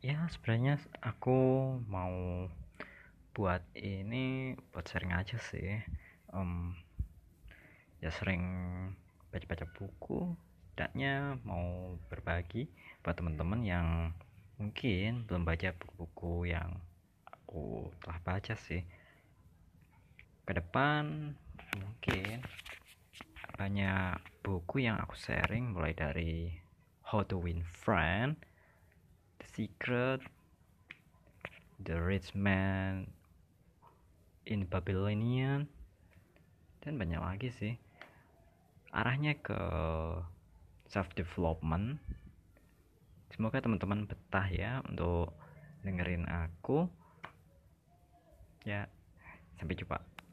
ya sebenarnya aku mau buat ini buat sharing aja sih. Um, ya sering baca-baca buku tidaknya mau berbagi buat teman-teman yang mungkin belum baca buku-buku yang aku telah baca sih. Ke depan mungkin banyak buku yang aku sharing mulai dari How to Win Friend Secret, The Rich Man in Babylonian, dan banyak lagi sih. Arahnya ke self development. Semoga teman-teman betah ya untuk dengerin aku. Ya, sampai jumpa.